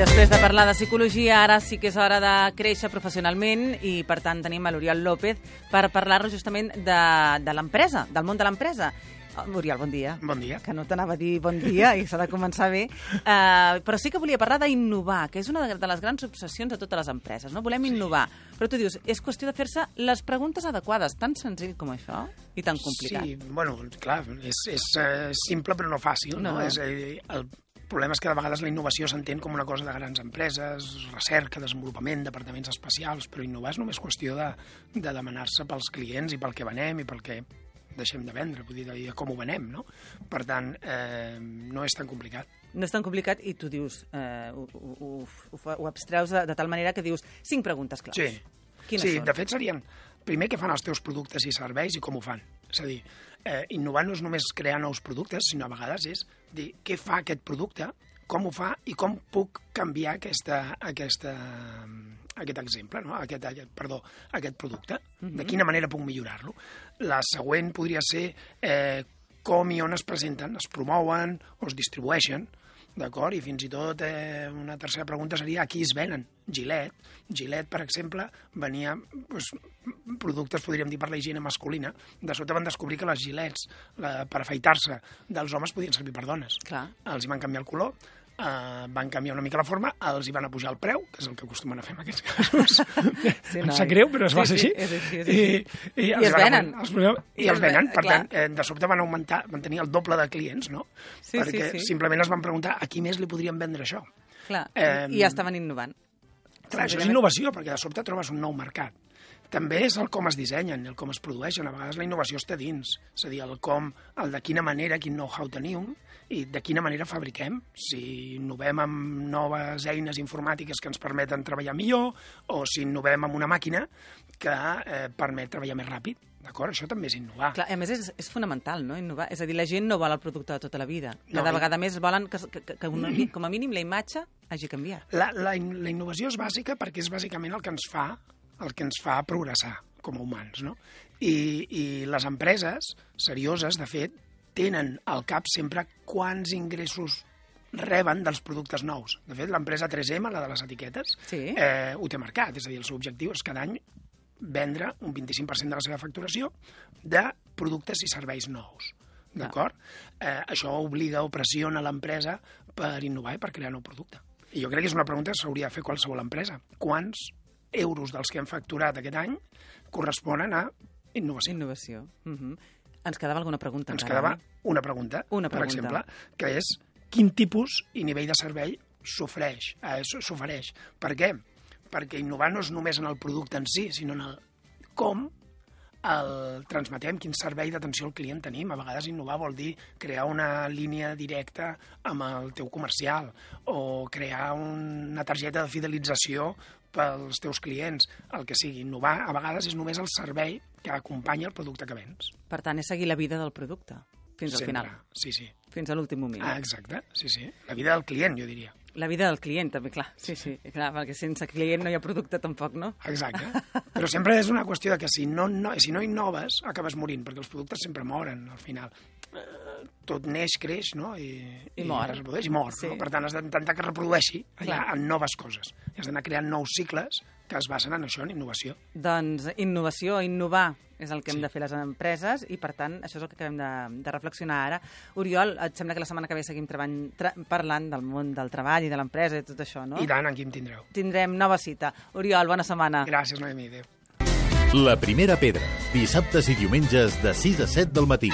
Després de parlar de psicologia, ara sí que és hora de créixer professionalment i, per tant, tenim a l'Oriol López per parlar-nos justament de, de l'empresa, del món de l'empresa. Oriol, bon dia. Bon dia. Que no t'anava a dir bon dia i s'ha de començar bé. Uh, però sí que volia parlar d'innovar, que és una de les grans obsessions de totes les empreses. No Volem innovar. Però tu dius, és qüestió de fer-se les preguntes adequades. Tan senzill com això i tan complicat. Sí, bueno, clar, és, és uh, simple però no fàcil. No, No. no? És, dir, el problema és que de vegades la innovació s'entén com una cosa de grans empreses, recerca, desenvolupament, departaments especials, però innovar és només qüestió de, de demanar-se pels clients i pel que venem i pel que deixem de vendre, vull dir, de com ho venem, no? Per tant, eh, no és tan complicat. No és tan complicat i tu dius, eh, ho, ho, ho, ho, abstreus de, de tal manera que dius cinc preguntes claus. Sí. Quines sí, són? de fet serien, primer, què fan els teus productes i serveis i com ho fan. És a dir, eh, innovar no és només crear nous productes, sinó a vegades és dir què fa aquest producte, com ho fa i com puc canviar aquesta, aquesta, aquest exemple, no? aquest, aquest, perdó, aquest producte. De quina manera puc millorar-lo. La següent podria ser eh, com i on es presenten, es promouen o es distribueixen, d'acord? I fins i tot eh, una tercera pregunta seria a qui es venen? Gillette. Gillette, per exemple, venia doncs, productes, podríem dir, per la higiene masculina. De sota van descobrir que les gilets la, per afaitar-se dels homes podien servir per dones. Clar. Els hi van canviar el color, eh, van canviar una mica la forma, els hi van apujar el preu, que és el que acostumen a fer en aquests casos. Sí, em sap greu, però es Sí, va ser sí, així. així, és així. I, i, I es van venen. Els, I, I els venen, ven- per clar. tant, eh, de sobte van augmentar, van tenir el doble de clients, no? Sí, sí, Perquè sí. simplement es van preguntar a qui més li podrien vendre això. Clar, Eh, i ja estaven innovant. Clar, això és innovació, perquè de sobte trobes un nou mercat. També és el com es dissenyen, el com es produeixen. A vegades la innovació està dins. És a dir, el com, el de quina manera, quin know-how tenim i de quina manera fabriquem. Si innovem amb noves eines informàtiques que ens permeten treballar millor o si innovem amb una màquina que eh, permet treballar més ràpid. D'acord? Això també és innovar. Clar, a més, és, és fonamental, no?, innovar. És a dir, la gent no vol el producte de tota la vida. No, Cada i- vegada més volen que, que, que una, com a mínim la imatge hagi canviat. La, la, la innovació és bàsica perquè és bàsicament el que ens fa el que ens fa progressar com a humans, no? I, i les empreses serioses, de fet, tenen al cap sempre quants ingressos reben dels productes nous. De fet, l'empresa 3M, la de les etiquetes, Sí. eh, ho té marcat. És a dir, el seu objectiu és cada any vendre un 25% de la seva facturació de productes i serveis nous. D'acord? Eh, això obliga o pressiona l'empresa per innovar i per crear nou producte. I jo crec que és una pregunta que s'hauria de fer qualsevol empresa. Quants euros dels que hem facturat aquest any corresponen a innovació? Innovació. Uh -huh. Ens quedava alguna pregunta Ens quedava no? una pregunta, Una per pregunta. exemple, que és quin tipus i nivell de servei s'ofereix, eh, s'ofereix. Per què? Perquè innovar no és només en el producte en si, sinó en el com el transmetem, quin servei d'atenció al client tenim. A vegades innovar vol dir crear una línia directa amb el teu comercial o crear una targeta de fidelització pels teus clients, el que sigui. Innovar a vegades és només el servei que acompanya el producte que vens. Per tant, és seguir la vida del producte, fins al Sempre. final, Sí, sí. fins a l'últim moment. Ah, exacte, sí, sí. La vida del client, jo diria. La vida del client, també, clar. Sí, sí, clar, perquè sense client no hi ha producte tampoc, no? Exacte. Però sempre és una qüestió de que si no, no, si no innoves, acabes morint, perquè els productes sempre moren, al final. Eh, Tot neix, creix, no? I, I mor. reprodueix i mor. Sí. No? Per tant, has d'intentar que reprodueixi allà Clar. en noves coses. I has d'anar creant nous cicles que es basen en això, en innovació. Doncs innovació, innovar és el que hem Sí. de fer les empreses i, per tant, això és el que acabem de, de reflexionar ara. Oriol, et sembla que la setmana que ve seguim treball, tra parlant del món del treball i de l'empresa i tot això, no? I tant, en qui em tindreu. Tindrem nova cita. Oriol, bona setmana. Gràcies, Noemi. Adéu. La primera pedra, dissabtes i diumenges de 6 a 7 del matí.